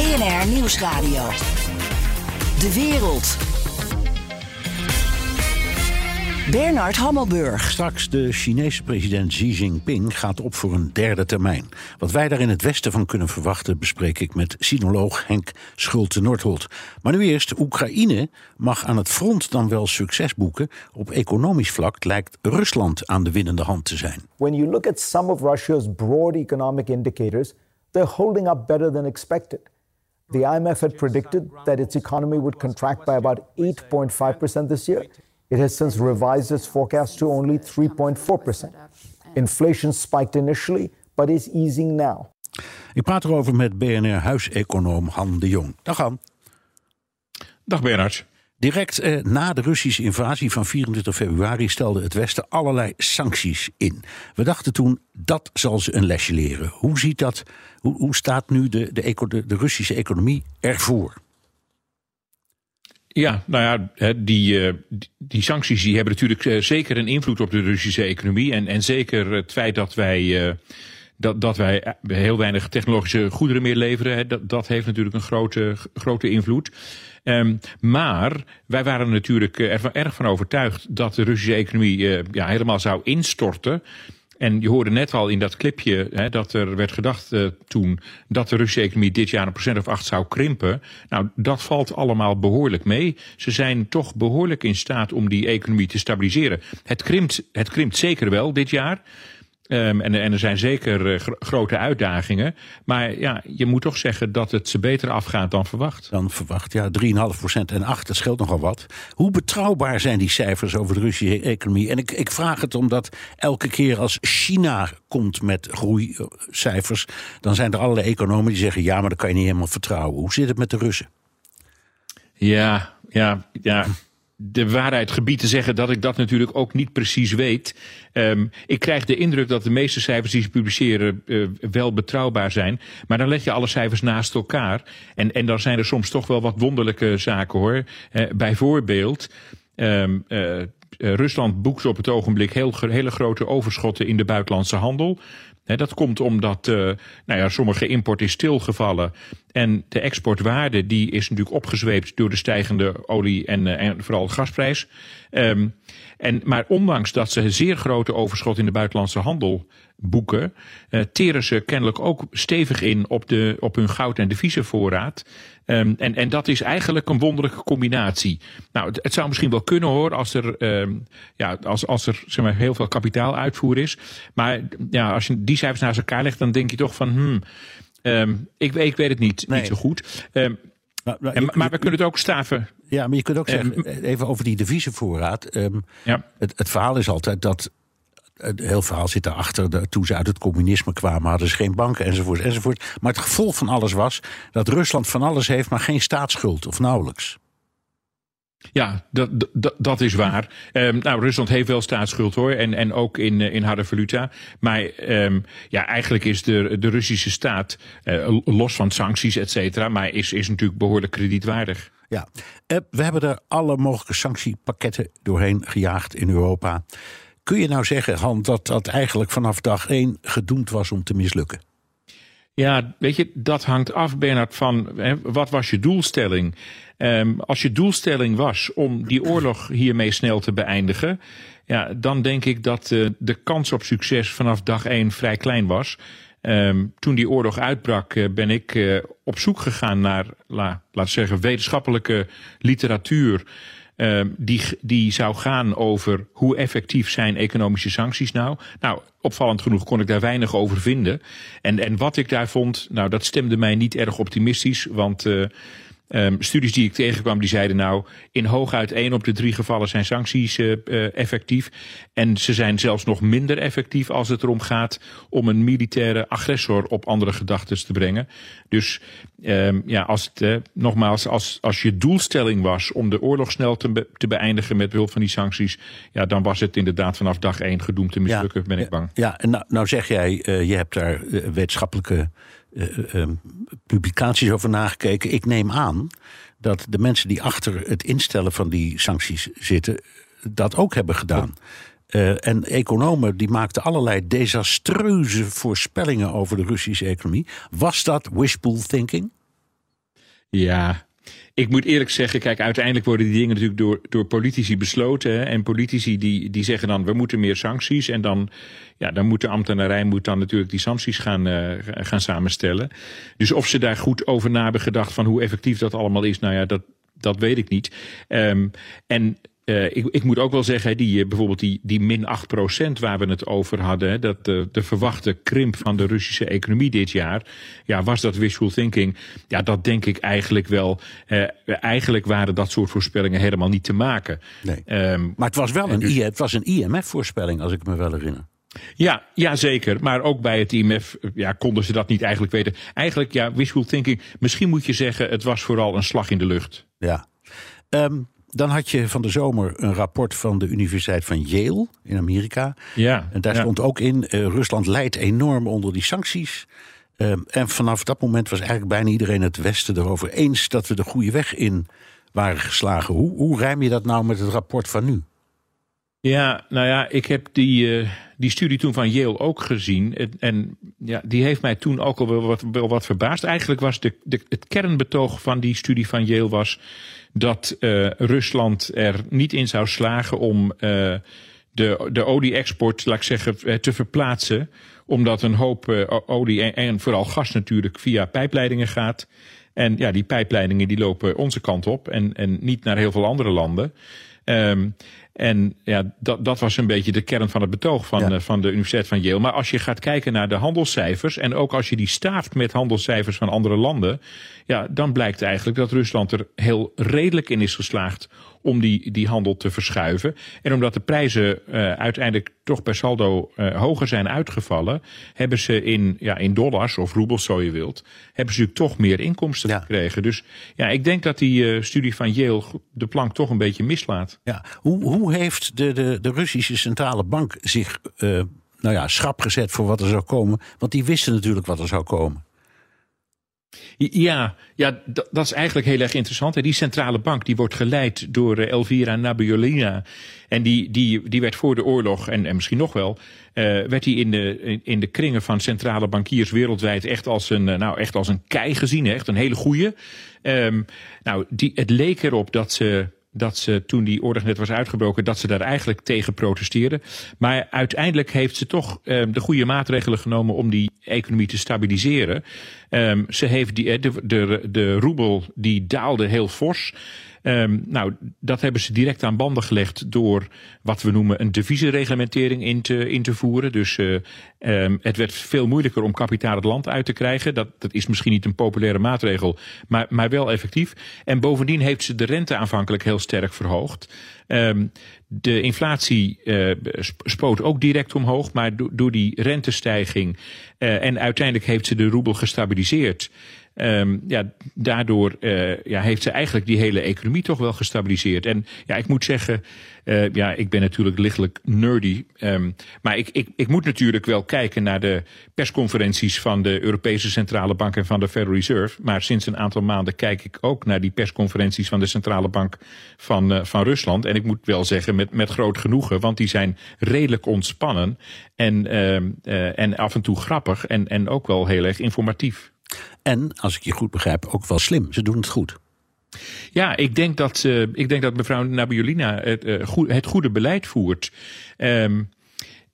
BNR Nieuwsradio. De wereld. Bernard Hammelburg. Straks de Chinese president Xi Jinping gaat op voor een derde termijn. Wat wij daar in het westen van kunnen verwachten, bespreek ik met sinoloog Henk Schulte-Nordholt. Maar nu eerst, Oekraïne mag aan het front dan wel succes boeken. Op economisch vlak lijkt Rusland aan de winnende hand te zijn. When you look at some of Russia's broad economic indicators, they're holding up better than expected. The IMF had predicted that its economy would contract by about 8.5% this year. It has since revised its forecast to only 3.4%. Inflation spiked initially, but is easing now. Ik praat erover met BNR-huiseconoom Han de Jong. Dag Han. Dag Bernard. Direct eh, na de Russische invasie van 24 februari stelde het Westen allerlei sancties in. We dachten toen dat zal ze een lesje leren. Hoe ziet dat? Hoe, staat nu de, de, de, Russische economie ervoor? Ja, nou ja, die, eh, die sancties die hebben natuurlijk eh, zeker een invloed op de Russische economie. En, en zeker het feit dat wij, eh, dat, dat wij heel weinig technologische goederen meer leveren, dat, dat heeft natuurlijk een grote, grote invloed. Um, maar wij waren natuurlijk erg van overtuigd dat de Russische economie ja, helemaal zou instorten. En je hoorde net al in dat clipje hè, dat er werd gedacht uh, toen dat de Russische economie dit jaar een procent of acht zou krimpen. Nou, dat valt allemaal behoorlijk mee. Ze zijn toch behoorlijk in staat om die economie te stabiliseren. Het krimpt, het krimpt zeker wel dit jaar. Um, en, en, er zijn zeker uh, grote uitdagingen. Maar ja, je moet toch zeggen dat het ze beter afgaat dan verwacht. Dan verwacht, ja. 3,5% en 8, dat scheelt nogal wat. Hoe betrouwbaar zijn die cijfers over de Russische economie? En ik, ik vraag het omdat elke keer als China komt met groeicijfers... dan zijn er allerlei economen die zeggen... ja, maar dat kan je niet helemaal vertrouwen. Hoe zit het met de Russen? Ja, ja, ja de waarheid gebied te zeggen dat ik dat natuurlijk ook niet precies weet. Um, ik krijg de indruk dat de meeste cijfers die ze publiceren uh, wel betrouwbaar zijn. Maar dan leg je alle cijfers naast elkaar. En, en dan zijn er soms toch wel wat wonderlijke zaken hoor. Uh, bijvoorbeeld. Um, uh, Rusland boekt op het ogenblik heel, hele grote overschotten in de buitenlandse handel dat komt omdat uh, nou ja, sommige import is stilgevallen. En de exportwaarde die is natuurlijk opgezweept door de stijgende olie- en, uh, en vooral gasprijs. Um, en, maar ondanks dat ze zeer grote overschot in de buitenlandse handel boeken, uh, teren ze kennelijk ook stevig in op, de, op hun goud- en deviezenvoorraad. Um, en, en dat is eigenlijk een wonderlijke combinatie. Nou, het, het zou misschien wel kunnen hoor, als er, um, ja, als, als er zeg maar, heel veel kapitaaluitvoer is. Maar ja, als je die cijfers naast elkaar legt, dan denk je toch van, hmm, um, ik, ik weet het niet, nee. niet zo goed. Maar, maar, en, maar we kunnen het ook staven. Ja, maar je kunt ook zeggen, even over die deviezenvoorraad. Um, ja. het, het verhaal is altijd dat het heel verhaal zit daarachter. Toen ze uit het communisme kwamen, hadden ze geen banken enzovoort, enzovoort. Maar het gevolg van alles was dat Rusland van alles heeft, maar geen staatsschuld of nauwelijks. Ja, dat, dat, dat is waar. Um, nou, Rusland heeft wel staatsschuld hoor. En, en ook in, in harde valuta. Maar um, ja, eigenlijk is de, de Russische staat, uh, los van sancties, et cetera, maar is, is natuurlijk behoorlijk kredietwaardig. Ja, uh, we hebben er alle mogelijke sanctiepakketten doorheen gejaagd in Europa. Kun je nou zeggen, Han, dat dat eigenlijk vanaf dag één gedoemd was om te mislukken? Ja, weet je, dat hangt af, Bernard, van hè, wat was je doelstelling? Um, als je doelstelling was om die oorlog hiermee snel te beëindigen, ja, dan denk ik dat uh, de kans op succes vanaf dag één vrij klein was. Um, toen die oorlog uitbrak, uh, ben ik uh, op zoek gegaan naar, la, we zeggen, wetenschappelijke literatuur. Uh, die, die zou gaan over hoe effectief zijn economische sancties nou. Nou, opvallend genoeg kon ik daar weinig over vinden. En, en wat ik daar vond, nou, dat stemde mij niet erg optimistisch. Want uh, Um, studies die ik tegenkwam, die zeiden nou, in hooguit één op de drie gevallen zijn sancties uh, uh, effectief. En ze zijn zelfs nog minder effectief als het erom gaat om een militaire agressor op andere gedachten te brengen. Dus um, ja, als het, uh, nogmaals, als, als je doelstelling was om de oorlog snel te, be te beëindigen met behulp van die sancties, ja, dan was het inderdaad vanaf dag één gedoemd te mislukken, ja, ben ik bang. Ja, en nou, nou zeg jij, je hebt daar wetenschappelijke uh, publicaties over nagekeken. Ik neem aan dat de mensen die achter het instellen van die sancties zitten, dat ook hebben gedaan. Uh, en economen die maakten allerlei desastreuze voorspellingen over de Russische economie. Was dat wishful thinking? Ja, ik moet eerlijk zeggen, kijk, uiteindelijk worden die dingen natuurlijk door, door politici besloten. Hè, en politici die, die zeggen dan, we moeten meer sancties. En dan, ja, dan moet de ambtenarij moet dan natuurlijk die sancties gaan, uh, gaan samenstellen. Dus of ze daar goed over na hebben gedacht van hoe effectief dat allemaal is, nou ja, dat, dat weet ik niet. Um, en uh, ik, ik, moet ook wel zeggen, die, bijvoorbeeld die, die min 8% waar we het over hadden, dat de, de, verwachte krimp van de Russische economie dit jaar, ja, was dat wishful thinking? Ja, dat denk ik eigenlijk wel. Uh, eigenlijk waren dat soort voorspellingen helemaal niet te maken. Nee. Um, maar het was wel een, dus, het was een IMF-voorspelling, als ik me wel herinner. Ja, ja, zeker. Maar ook bij het IMF ja, konden ze dat niet eigenlijk weten. Eigenlijk, ja, wishful thinking. Misschien moet je zeggen, het was vooral een slag in de lucht. Ja. Um, dan had je van de zomer een rapport van de Universiteit van Yale in Amerika. Ja, en daar ja. stond ook in: uh, Rusland leidt enorm onder die sancties. Uh, en vanaf dat moment was eigenlijk bijna iedereen het Westen erover eens dat we de goede weg in waren geslagen. Hoe, hoe rijm je dat nou met het rapport van nu? Ja, nou ja, ik heb die, uh, die studie toen van Yale ook gezien. En, en, ja, die heeft mij toen ook al wel wat, wel wat verbaasd. Eigenlijk was de, de, het kernbetoog van die studie van Yale was dat uh, Rusland er niet in zou slagen om uh, de, de olie-export, laat ik zeggen, te verplaatsen. Omdat een hoop olie en, vooral gas natuurlijk via pijpleidingen gaat. En ja, die pijpleidingen die lopen onze kant op en, en niet naar heel veel andere landen. Um, en ja, dat, dat was een beetje de kern van het betoog van, ja. uh, van de Universiteit van Yale. Maar als je gaat kijken naar de handelscijfers en ook als je die staaft met handelscijfers van andere landen, ja, dan blijkt eigenlijk dat Rusland er heel redelijk in is geslaagd om die, die handel te verschuiven. En omdat de prijzen uh, uiteindelijk toch per saldo uh, hoger zijn uitgevallen, hebben ze in, ja, in dollars of roebels, zo je wilt, hebben ze natuurlijk toch meer inkomsten Ja. gekregen. Dus ja, ik denk dat die studie van Yale de plank toch een beetje mislaat. Ja, hoe, hoe heeft de, de, de Russische centrale bank zich uh, nou ja, schrap gezet voor wat er zou komen? Want die wisten natuurlijk wat er zou komen. Ja, ja dat, is eigenlijk heel erg interessant. Die centrale bank die wordt geleid door uh, Elvira Nabiolina. En die, die, die werd voor de oorlog, en, en misschien nog wel, uh, werd die in de, in de kringen van centrale bankiers wereldwijd echt als een, nou, echt als een kei gezien. Echt een hele goeie. Um, nou, die, het leek erop dat ze dat ze toen die oorlog net was uitgebroken, dat ze daar eigenlijk tegen protesteerden. Maar uiteindelijk heeft ze toch um, de goede maatregelen genomen om die economie te stabiliseren. Um, ze heeft die, de, de, de roebel die daalde heel fors. Um, nou, dat hebben ze direct aan banden gelegd door wat we noemen een deviezenreglementering in te, in te voeren. Dus uh, um, het werd veel moeilijker om kapitaal het land uit te krijgen. Dat, dat is misschien niet een populaire maatregel, maar, maar wel effectief. En bovendien heeft ze de rente aanvankelijk heel sterk verhoogd. Um, de inflatie uh, spoot ook direct omhoog, maar do door die rentestijging uh, en uiteindelijk heeft ze de roebel gestabiliseerd. Um, ja, daardoor uh, ja, heeft ze eigenlijk die hele economie toch wel gestabiliseerd. En ja, ik moet zeggen, uh, ja, ik ben natuurlijk lichtelijk nerdy. Um, maar ik, ik, ik moet natuurlijk wel kijken naar de persconferenties van de Europese Centrale Bank en van de Federal Reserve. Maar sinds een aantal maanden kijk ik ook naar die persconferenties van de Centrale Bank van, uh, van Rusland. En ik moet wel zeggen, met, met groot genoegen, want die zijn redelijk ontspannen en, en af en toe grappig en, en ook wel heel erg informatief. En, als ik je goed begrijp, ook wel slim. Ze doen het goed. Ja, ik denk dat, uh, ik denk dat mevrouw Nabiolina het, uh, goed, het goede beleid voert. Um,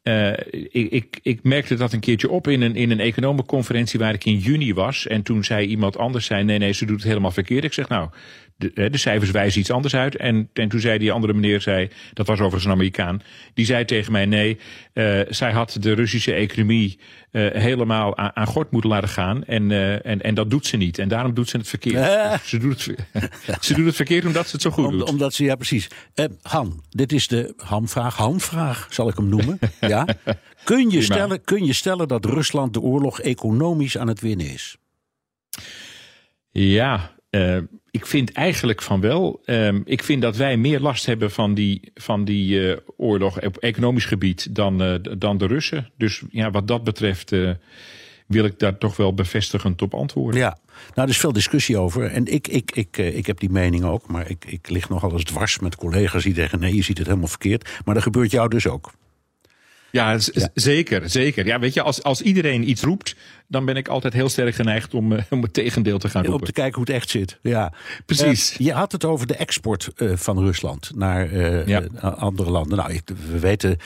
uh, ik, ik, ik, merkte dat een keertje op in een, in een economenconferentie waar ik in juni was. En toen zei iemand anders, zei, nee, nee, ze doet het helemaal verkeerd. Ik zeg, nou, de, de cijfers wijzen iets anders uit. En, en toen zei die andere meneer, zei, dat was overigens een Amerikaan, die zei tegen mij, nee, uh, zij had de Russische economie uh, helemaal aan, aan gort moeten laten gaan. En, en, en dat doet ze niet. En daarom doet ze het verkeerd. ze, doet het, ze doet het verkeerd omdat ze het zo goed Om, doet. Omdat ze, ja precies. Han, dit is de Hamvraag, Hanvraag zal ik hem noemen. ja? kun, je stellen, kun je stellen dat Rusland de oorlog economisch aan het winnen is? Ja, uh, ik vind eigenlijk van wel. Um, ik vind dat wij meer last hebben van die, van die uh, oorlog op economisch gebied dan, uh, dan de Russen. Dus ja, wat dat betreft wil ik daar toch wel bevestigend op antwoorden. Ja, nou, er is veel discussie over. En ik, ik, ik, ik heb die mening ook. Maar ik, ik lig nogal eens dwars met collega's die zeggen: nee, je ziet het helemaal verkeerd. Maar dat gebeurt jou dus ook. Ja, ja, zeker, zeker. Ja, weet je, als, als iedereen iets roept, dan ben ik altijd heel sterk geneigd om, uh, om het tegendeel te gaan roepen. om te kijken hoe het echt zit. Ja, precies. Uh, je had het over de export uh, van Rusland naar ja. andere landen. Nou, we weten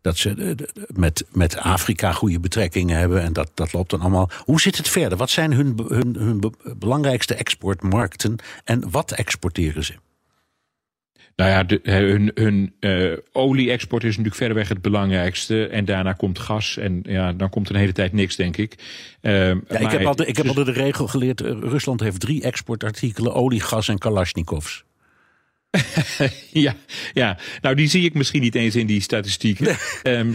dat ze met, met Afrika goede betrekkingen hebben en dat, dat loopt dan allemaal. Hoe zit het verder? Wat zijn hun, hun, hun belangrijkste exportmarkten en wat exporteren ze? Nou ja, de, hun, hun uh, olie-export is natuurlijk verreweg het belangrijkste. En daarna komt gas. En ja, dan komt er een hele tijd niks, denk ik. Uh, ja, ik heb, altijd, ik heb altijd de regel geleerd: Rusland heeft drie exportartikelen: olie, gas en Kalashnikovs. ja, ja, nou die zie ik misschien niet eens in die statistieken. um,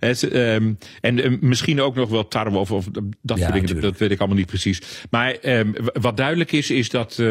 um, en um, misschien ook nog wel tarwe of, of dat soort dingen, dat weet ik allemaal niet precies. Maar wat duidelijk is, is dat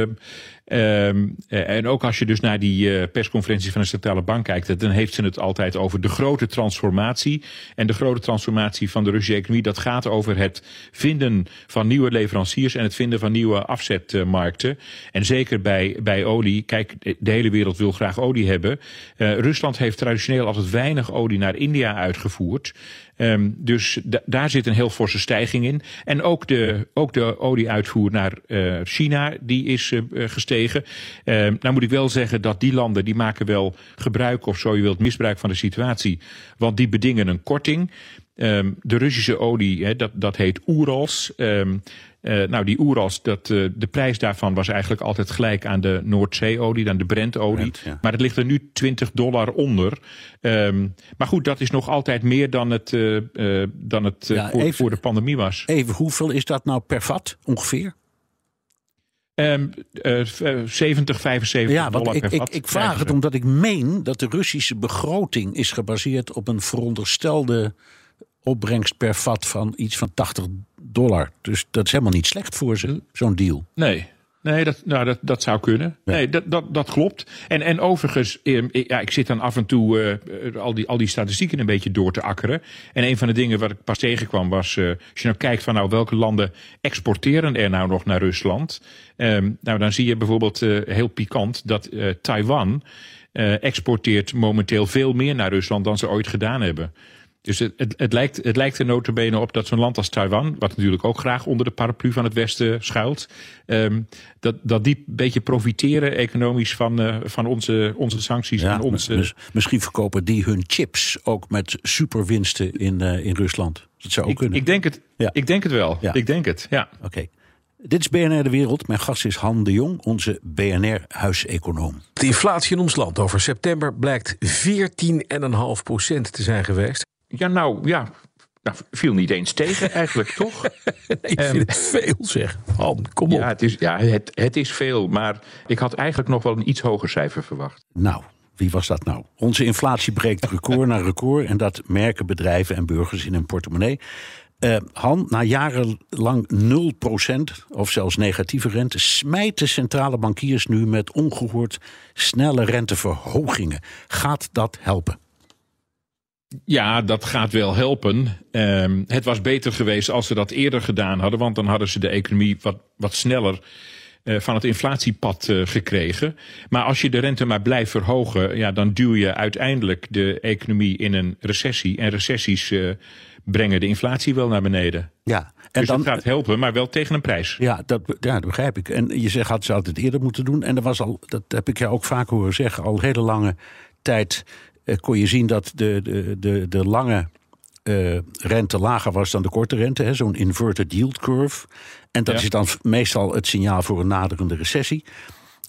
Um, en ook als je dus naar die uh, persconferenties van de Centrale Bank kijkt, dan heeft ze het altijd over de grote transformatie. En de grote transformatie van de Russische economie, dat gaat over het vinden van nieuwe leveranciers en het vinden van nieuwe afzetmarkten. En zeker bij, bij olie, kijk, de hele wereld wil graag olie hebben. Uh, Rusland heeft traditioneel altijd weinig olie naar India uitgevoerd. Um, dus daar zit een heel forse stijging in. En ook de, ook de olieuitvoer naar uh, China, die is uh, gestegen. Uh, nou moet ik wel zeggen dat die landen, die maken wel gebruik, of zo je wilt, misbruik van de situatie. Want die bedingen een korting. Um, de Russische olie, dat, dat heet Oerals. Um, uh, nou, die Oerals, dat, uh, de prijs daarvan was eigenlijk altijd gelijk aan de Noordzee-olie, aan de Brent-olie. Brent, ja. Maar het ligt er nu 20 dollar onder. Um, maar goed, dat is nog altijd meer dan het, uh, dan het ja, voor, even, voor, de pandemie was. Even, hoeveel is dat nou per vat ongeveer? Um, uh, 70, 75 ja, dollar ik, per ik, vat. Ik vraag het omdat ik meen dat de Russische begroting is gebaseerd op een veronderstelde opbrengst per vat van iets van 80 dollar. Dus dat is helemaal niet slecht voor ze, zo'n deal. Nee. Nee, dat, nou, dat, dat zou kunnen. Ja. Nee, dat, dat, dat klopt. En, en overigens, ja, ik zit dan af en toe uh, al, die, al die statistieken een beetje door te akkeren. En een van de dingen wat ik pas tegenkwam was, uh, als je nou kijkt van nou, welke landen exporteren er nou nog naar Rusland. Um, nou, dan zie je bijvoorbeeld uh, heel pikant dat Taiwan exporteert momenteel veel meer naar Rusland dan ze ooit gedaan hebben. Dus het, het, het, lijkt, het lijkt er notabene op dat zo'n land als Taiwan, wat natuurlijk ook graag onder de paraplu van het Westen schuilt, um, dat, dat die een beetje profiteren economisch van, uh, van onze, onze sancties. Ja, en onze... mis, misschien verkopen die hun chips ook met superwinsten in, uh, in Rusland. Dat zou ook ik, kunnen. Ik denk het, ja. ik denk het wel. Ja. Ik denk het, ja. Oké. Okay. Dit is BNR De Wereld. Mijn gast is Han de Jong, onze BNR-huiseconoom. De inflatie in ons land over september blijkt 14,5% te zijn geweest. Ja, nou ja. Nou, viel niet eens tegen eigenlijk, toch? nee, ik vind um, het veel zeg. Han, kom op. Ja, het is, ja het, het is veel. Maar ik had eigenlijk nog wel een iets hoger cijfer verwacht. Nou, wie was dat nou? Onze inflatie breekt record na record. En dat merken bedrijven en burgers in hun portemonnee. Uh, Han, na jarenlang 0% of zelfs negatieve rente, smijten centrale bankiers nu met ongehoord snelle renteverhogingen. Gaat dat helpen? Ja, dat gaat wel helpen. Um, het was beter geweest als ze dat eerder gedaan hadden, want dan hadden ze de economie wat, wat sneller uh, van het inflatiepad uh, gekregen. Maar als je de rente maar blijft verhogen, ja, dan duw je uiteindelijk de economie in een recessie. En recessies uh, brengen de inflatie wel naar beneden. Ja, en dus dan, dat gaat helpen, maar wel tegen een prijs. Ja dat, ja, dat begrijp ik. En je zegt, had ze altijd eerder moeten doen. En er was al, dat heb ik jou ook vaak horen zeggen, al hele lange tijd eh, kon je zien dat de, de, de, de lange eh, rente lager was dan de korte rente. hè, Zo'n inverted yield curve. En dat Ja. is dan meestal het signaal voor een naderende recessie.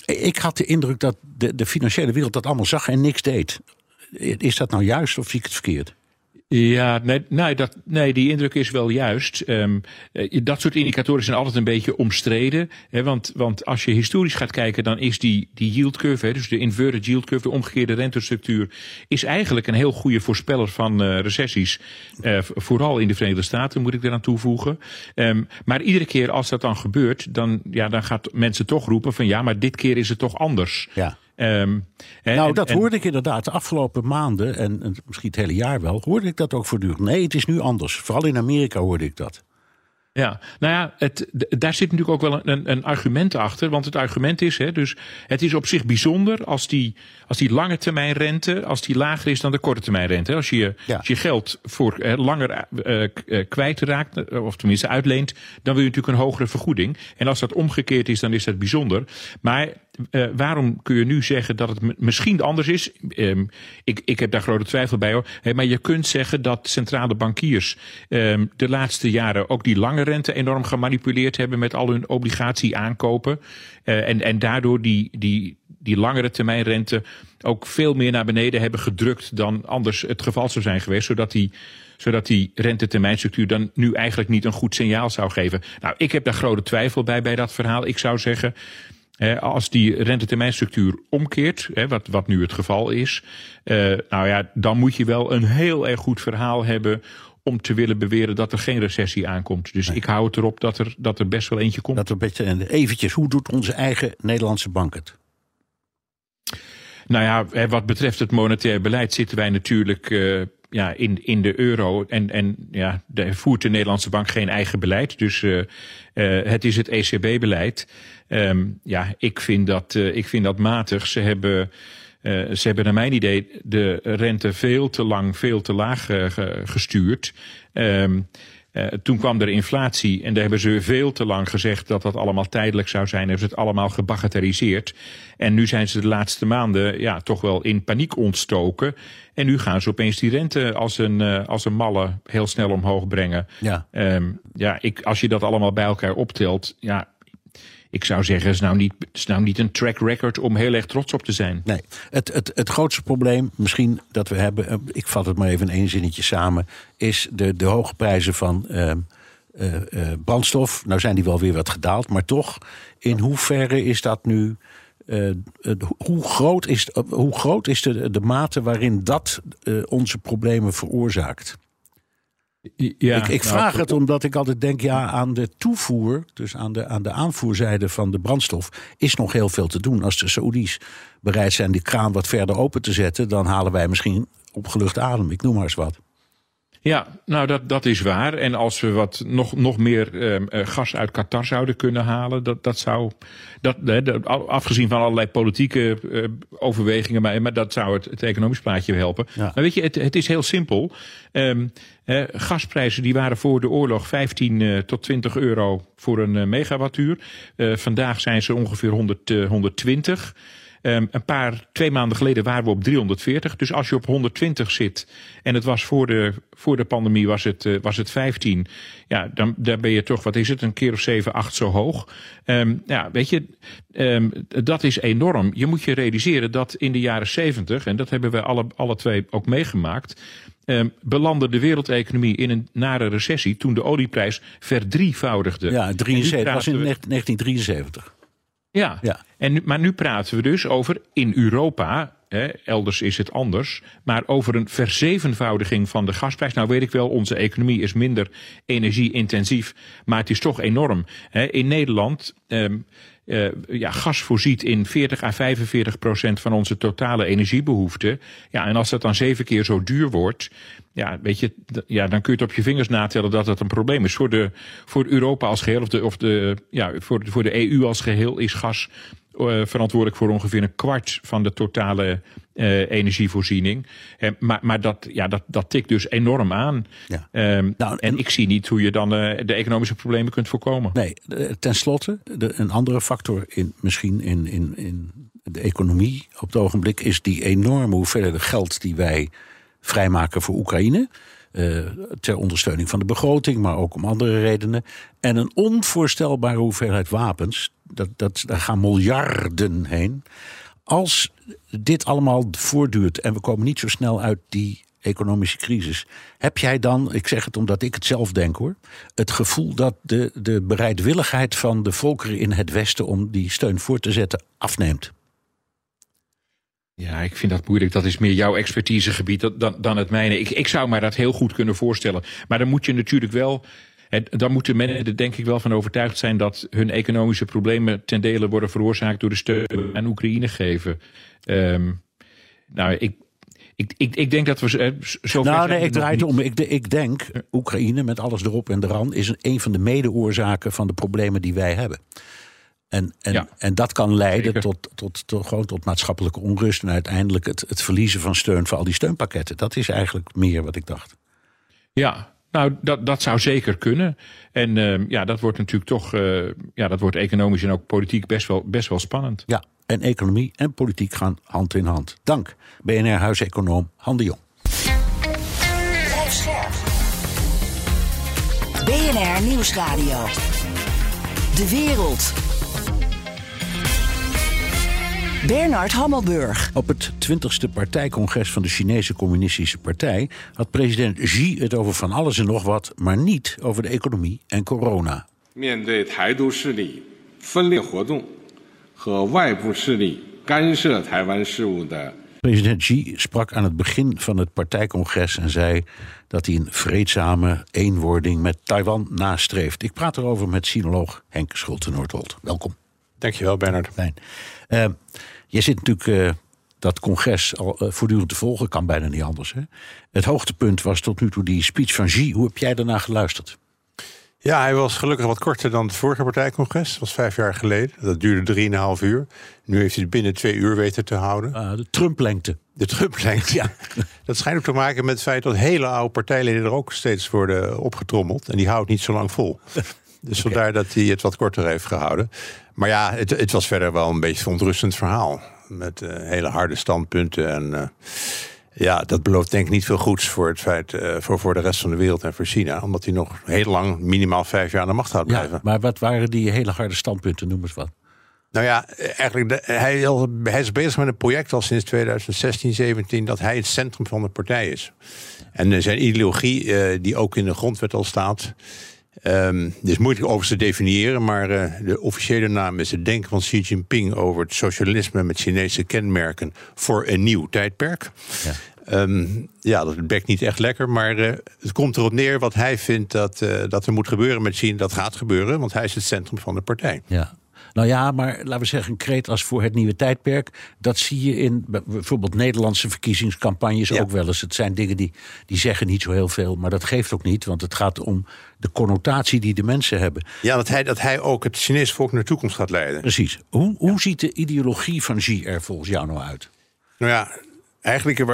Ik had de indruk dat de, de financiële wereld dat allemaal zag en niks deed. Is dat nou juist of zie ik het verkeerd? Ja, nee, nee, dat, nee, die indruk is wel juist. Ehm, eh, dat soort indicatoren zijn altijd een beetje omstreden. Hè, want, want als je historisch gaat kijken, dan is die, die yield curve, dus de inverted yield curve, de omgekeerde rentestructuur, is eigenlijk een heel goede voorspeller van eh, recessies. Eh, vooral in de Verenigde Staten, moet ik eraan toevoegen. Ehm, maar iedere keer als dat dan gebeurt, dan, ja, dan gaat mensen toch roepen van ja, maar dit keer is het toch anders. Ja. Ehm, Nou, dat en- hoorde ik inderdaad de afgelopen maanden en, en misschien het hele jaar wel. Hoorde ik dat ook voortdurend. Nee, het is nu anders. Vooral in Amerika hoorde ik dat. Ja, nou ja, het, daar zit natuurlijk ook wel een, een argument achter. Want het argument is, hè, dus het is op zich bijzonder als die, als die lange termijn rente, als die lager is dan de korte termijn rente. Als je, Ja. als je geld voor eh, langer eh, kwijtraakt, of tenminste uitleent, dan wil je natuurlijk een hogere vergoeding. En als dat omgekeerd is, dan is dat bijzonder. Maar eh, waarom kun je nu zeggen dat het misschien anders is? Ehm, ik, ik heb daar grote twijfel bij hoor. Maar je kunt zeggen dat centrale bankiers ehm, de laatste jaren ook die lange rente enorm gemanipuleerd hebben met al hun obligatie aankopen. Eh, en, en daardoor die, die, die langere termijn rente ook veel meer naar beneden hebben gedrukt dan anders het geval zou zijn geweest. Zodat die zodat die rentetermijnstructuur dan nu eigenlijk niet een goed signaal zou geven. Nou, ik heb daar grote twijfel bij bij dat verhaal. Ik zou zeggen, Als die rentetermijnstructuur omkeert, wat, wat nu het geval is, eh, nou ja, dan moet je wel een heel erg goed verhaal hebben om te willen beweren dat er geen recessie aankomt. Dus ik hou het erop dat er, dat er best wel eentje komt. Dat beetje, en eventjes, hoe doet onze eigen Nederlandse bank het? Nou ja, wat betreft het monetair beleid zitten wij natuurlijk eh, ja, in, in de euro. En, en ja, de, voert de Nederlandse bank geen eigen beleid. Dus eh, het is het ECB-beleid. Ehm, ja, ik vind, dat, eh, ik vind dat matig. Ze hebben, eh, ze hebben naar mijn idee de rente veel te lang, veel te laag eh, ge- gestuurd. Ehm, eh, toen kwam er inflatie en daar hebben ze veel te lang gezegd dat dat allemaal tijdelijk zou zijn. Hebben ze het allemaal gebagatelliseerd. En nu zijn ze de laatste maanden ja, toch wel in paniek ontstoken. En nu gaan ze opeens die rente als een, als een malle heel snel omhoog brengen. Ja. Ehm, ja, ik, als je dat allemaal bij elkaar optelt, ja, ik zou zeggen, is nou niet, is nou niet een track record om heel erg trots op te zijn. Nee, het, het, het grootste probleem misschien dat we hebben, eh, ik vat het maar even in één zinnetje samen, is de, de hoge prijzen van ehm, eh, eh, brandstof. Nou zijn die wel weer wat gedaald, maar toch, in hoeverre is dat nu. hoe groot is, hoe groot is de, de mate waarin dat onze problemen veroorzaakt? Ja, ik ik nou, vraag het omdat ik altijd denk, ja, aan de toevoer, dus aan de, aan de aanvoerzijde van de brandstof, is nog heel veel te doen. Als de Saoedi's bereid zijn die kraan wat verder open te zetten, dan halen wij misschien opgelucht adem. Ik noem maar eens wat. Ja, nou dat, dat is waar. En als we wat nog, nog meer ehm, eh, gas uit Qatar zouden kunnen halen, dat, dat zou. Dat, hè, afgezien van allerlei politieke eh, overwegingen, maar, maar dat zou het, het economisch plaatje helpen. Ja. Maar weet je, het, het is heel simpel. Ehm, eh, gasprijzen die waren voor de oorlog 15 eh, tot 20 euro voor een megawattuur. Vandaag zijn ze ongeveer 100, eh, 120. Ehm, een paar, twee maanden geleden waren we op 340. Dus als je op 120 zit en het was voor de, voor de pandemie was het, eh, was het 15. Ja, dan daar ben je toch, wat is het, een keer of 7, 8 zo hoog. Ehm, ja, weet je, ehm, dat is enorm. Je moet je realiseren dat in de jaren 70, en dat hebben we alle, alle twee ook meegemaakt. belandde de wereldeconomie in een nare recessie toen de olieprijs verdrievoudigde. Ja, En nu 73, dat was in praten we- 1973. Ja, Ja. En maar nu praten we dus over in Europa. Hè, elders is het anders. Maar over een verzevenvoudiging van de gasprijs. Nou weet ik wel, onze economie is minder energie-intensief. Maar het is toch enorm. Hè, in Nederland. ehm, eh, ja, gas voorziet in 40 à 45 procent van onze totale energiebehoefte. Ja, en als dat dan zeven keer zo duur wordt. ja, weet je, ja, dan kun je het op je vingers natellen dat het een probleem is. Voor, de, voor Europa als geheel, of de, of de, ja, voor, voor de EU als geheel, is gas uh, verantwoordelijk voor ongeveer een kwart van de totale uh, energievoorziening. Uh, maar maar dat, ja, dat, dat tikt dus enorm aan. Ja. Um, nou, en ik zie niet hoe je dan de economische problemen kunt voorkomen. Nee, ten slotte, de, een andere factor in, misschien in, in, in de economie op het ogenblik is die enorme hoeveelheid geld die wij vrijmaken voor Oekraïne. Uh, ter ondersteuning van de begroting, maar ook om andere redenen. En een onvoorstelbare hoeveelheid wapens. Dat, dat, daar gaan miljarden heen. Als dit allemaal voortduurt en we komen niet zo snel uit die economische crisis. Heb jij dan, ik zeg het omdat ik het zelf denk hoor, het gevoel dat de, de bereidwilligheid van de volkeren in het Westen om die steun voor te zetten afneemt? Ja, ik vind dat moeilijk. Dat is meer jouw expertisegebied dan, dan het mijne. Ik, ik zou me dat heel goed kunnen voorstellen. Maar dan moet je natuurlijk wel. En dan moeten mensen er denk ik wel van overtuigd zijn dat hun economische problemen ten dele worden veroorzaakt door de steun aan Oekraïne geven. Um, nou, ik, ik, ik, ik denk dat we zo. Nou, nee, ik draai het om. Ik, ik denk, Oekraïne met alles erop en eraan, is een van de mede-oorzaken van de problemen die wij hebben. En, en, en dat kan leiden tot, tot, tot, gewoon tot maatschappelijke onrust en uiteindelijk het, het verliezen van steun voor al die steunpakketten. Dat is eigenlijk meer wat ik dacht. Ja, nou, dat, dat zou zeker kunnen. En uh, ja, dat wordt natuurlijk toch, uh, ja, dat wordt economisch en ook politiek best wel, best wel spannend. Ja, en economie en politiek gaan hand in hand. Dank, BNR-huiseconoom Han de Jong. BNR Nieuwsradio. De wereld. Bernard Hammelburg. Op het 20e partijcongres van de Chinese Communistische Partij had president Xi het over van alles en nog wat, maar niet over de economie en corona. President Xi sprak aan het begin van het partijcongres en zei dat hij een vreedzame eenwording met Taiwan nastreeft. Ik praat erover met sinoloog Henk Schulte-Noordholt. Welkom. Dankjewel, Bernard. Fijn. Uh, je zit natuurlijk uh, dat congres al uh, voortdurend te volgen, kan bijna niet anders. Hè? Het hoogtepunt was tot nu toe die speech van Xi. Hoe heb jij daarna geluisterd? Ja, hij was gelukkig wat korter dan het vorige partijcongres. Dat was vijf jaar geleden. Dat duurde drieënhalf uur. Nu heeft hij het binnen twee uur weten te houden. Uh, de Trump-lengte. De Trump-lengte, ja. dat schijnt ook te maken met het feit dat hele oude partijleden er ook steeds worden opgetrommeld. En die houdt niet zo lang vol. Dus vandaar dat hij het wat korter heeft gehouden. Maar ja, het, het was verder wel een beetje een ontrustend verhaal. Met uh, hele harde standpunten. En uh, ja, dat belooft denk ik niet veel goeds voor, het feit, uh, voor, voor de rest van de wereld en voor China. Omdat hij nog heel lang, minimaal vijf jaar aan de macht gaat blijven. Ja, maar wat waren die hele harde standpunten, noem eens wat? Nou ja, eigenlijk, de, hij, hij, is bezig met een project al sinds 2016, 17, dat hij het centrum van de partij is. En zijn ideologie, die ook in de grondwet al staat, Um, het is moeilijk over te definiëren, maar uh, de officiële naam is het denken van Xi Jinping over het socialisme met Chinese kenmerken voor een nieuw tijdperk. Ja. Um, ja, dat bekt niet echt lekker, maar uh, het komt erop neer wat hij vindt dat, uh, dat er moet gebeuren met China. Dat gaat gebeuren, want hij is het centrum van de partij. Ja. Nou ja, maar laten we zeggen, een kreet als voor het nieuwe tijdperk. Dat zie je in bijvoorbeeld Nederlandse verkiezingscampagnes ook wel eens. Het zijn dingen die, die zeggen niet zo heel veel, maar dat geeft ook niet. Want het gaat om de connotatie die de mensen hebben. Ja, dat hij, dat hij ook het Chinese volk naar de toekomst gaat leiden. Precies. Hoe, hoe ziet de ideologie van Xi er volgens jou nou uit? Nou ja, Eigenlijk,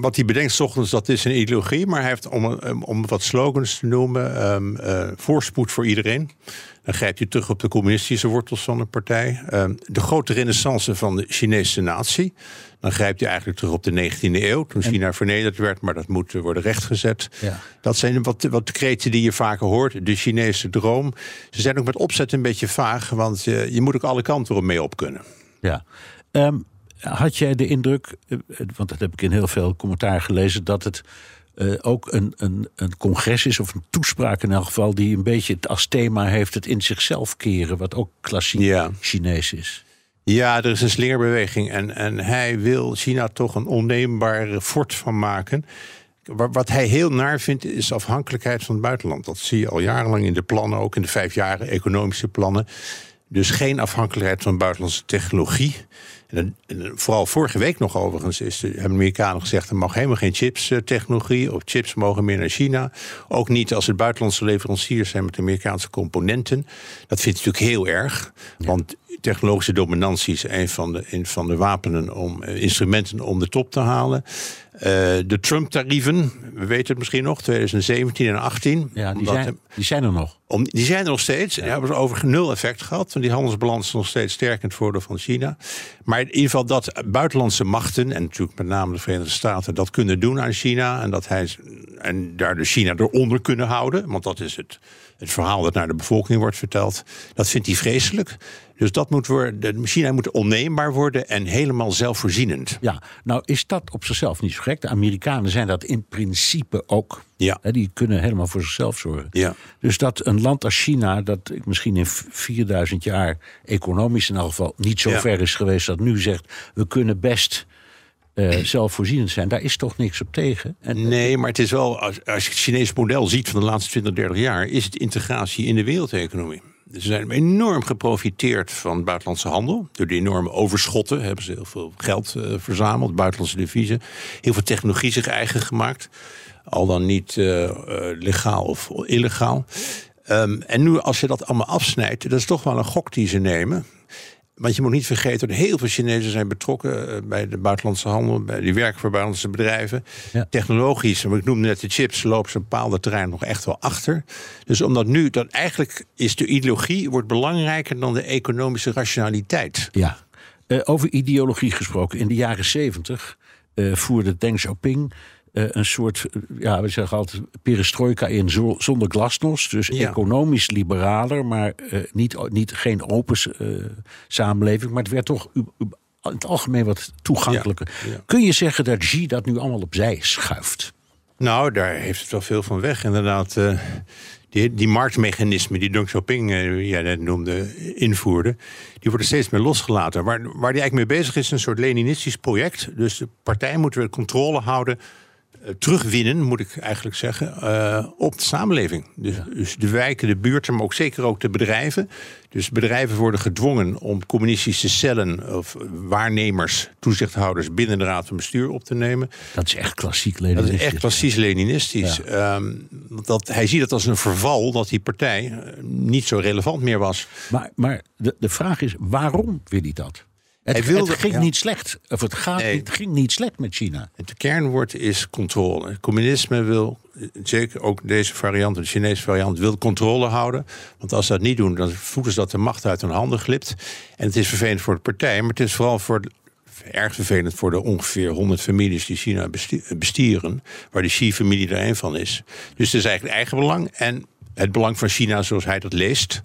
wat hij bedenkt ochtends, dat is een ideologie. Maar hij heeft, om, om wat slogans te noemen, um, uh, voorspoed voor iedereen. Dan grijpt hij terug op de communistische wortels van de partij. Um, de grote renaissance van de Chinese natie. Dan grijpt hij eigenlijk terug op de 19e eeuw, toen China vernederd werd, maar dat moet worden rechtgezet. Ja. Dat zijn wat, wat kreten die je vaker hoort. De Chinese droom. Ze zijn ook met opzet een beetje vaag, want je, je moet ook alle kanten erop mee op kunnen. Ja. Um, had jij de indruk, eh, want dat heb ik in heel veel commentaar gelezen, dat het uh, ook een, een, een congres is, of een toespraak in elk geval, die een beetje het als thema heeft het in zichzelf keren, wat ook klassiek ja. Chinees is? Ja, er is een slingerbeweging en, en hij wil China toch een onneembare fort van maken. Wat hij heel naar vindt is afhankelijkheid van het buitenland. Dat zie je al jarenlang in de plannen, ook in de vijf jaren economische plannen. Dus geen afhankelijkheid van buitenlandse technologie. En, en vooral vorige week nog overigens is de, hebben de Amerikanen gezegd... er mag helemaal geen chips-technologie of chips mogen meer naar China. Ook niet als het buitenlandse leveranciers zijn met Amerikaanse componenten. Dat vindt hij natuurlijk heel erg. Want technologische dominantie is een van de, een van de wapenen om eh, instrumenten om de top te halen. Uh, de Trump-tarieven, we weten het misschien nog, 2017 en 18. Ja, die zijn, hem- die zijn er nog. om, die zijn er nog steeds. Die hebben ze over nul effect gehad. Want die handelsbalans is nog steeds sterk in het voordeel van China. Maar in ieder geval dat buitenlandse machten... en natuurlijk met name de Verenigde Staten... dat kunnen doen aan China. En, dat hij, en daar de China eronder kunnen houden. Want dat is het, het verhaal dat naar de bevolking wordt verteld. Dat vindt hij vreselijk. Dus dat moet worden, China moet onneembaar worden... en helemaal zelfvoorzienend. Ja, nou is dat op zichzelf niet zo gek. De Amerikanen zijn dat in principe ook. Ja. Die kunnen helemaal voor zichzelf zorgen. Ja. Dus dat een land als China, dat misschien in 4000 jaar economisch in elk geval niet zo Ja. ver is geweest, dat nu zegt we kunnen best eh, zelfvoorzienend zijn, daar is toch niks op tegen. En, Nee, maar het is wel, als, als je het Chinese model ziet van de laatste 20, 30 jaar, is het integratie in de wereldeconomie. Dus Ze zijn enorm geprofiteerd van buitenlandse handel. Door die enorme overschotten hebben ze heel veel geld eh, verzameld, buitenlandse deviezen. Heel veel technologie zich eigen gemaakt. Al dan niet eh, legaal of illegaal. Ehm, en nu, als je dat allemaal afsnijdt, dat is toch wel een gok die ze nemen. Want je moet niet vergeten dat heel veel Chinezen zijn betrokken eh, bij de buitenlandse handel. Bij die werken voor buitenlandse bedrijven. Ja. Technologisch, want ik noemde net de chips, lopen ze op bepaalde terreinen nog echt wel achter. Dus omdat nu, dat eigenlijk is de ideologie wordt belangrijker dan de economische rationaliteit. Ja, Eh, over ideologie gesproken. In de jaren zeventig eh, voerde Deng Xiaoping eh, een soort, eh, ja, we zeggen altijd perestroika in zo- zonder glasnost. Dus Ja. economisch liberaler, maar eh, niet, niet, geen open samenleving. Maar het werd toch in het algemeen wat toegankelijker. Ja, ja. Kun je zeggen dat Xi dat nu allemaal opzij schuift? Nou, daar heeft het wel veel van weg. Inderdaad, die, die marktmechanismen die Deng Xiaoping, eh, jij net noemde, invoerde, die worden steeds meer losgelaten. Waar, waar die eigenlijk mee bezig is, is een soort Leninistisch project. Dus de partij moet weer controle houden, terugwinnen, moet ik eigenlijk zeggen, eh, op de samenleving. Dus, dus de wijken, de buurten, maar ook zeker ook de bedrijven. Dus bedrijven worden gedwongen om communistische cellen of waarnemers, toezichthouders binnen de raad van bestuur op te nemen. Dat is echt klassiek Dat is Leninistisch. echt klassisch Leninistisch. Ehm, dat, hij ziet het als een verval dat die partij eh, niet zo relevant meer was. Maar, maar de, de vraag is, waarom wil hij dat? Het, Hij wilde- het ging ja. niet slecht. Of het, gaat, Nee. het ging niet slecht met China. Het kernwoord is controle. Communisme wil, eh, zeker ook deze variant, de Chinese variant, wil controle houden. Want als ze dat niet doen, dan voelen ze dat de macht uit hun handen glipt. En het is vervelend voor de partij, maar het is vooral voor erg vervelend voor de ongeveer 100 families die China besti- bestieren, waar de Xi-familie er een van is. Dus het is eigenlijk eigen belang en het belang van China zoals hij dat leest.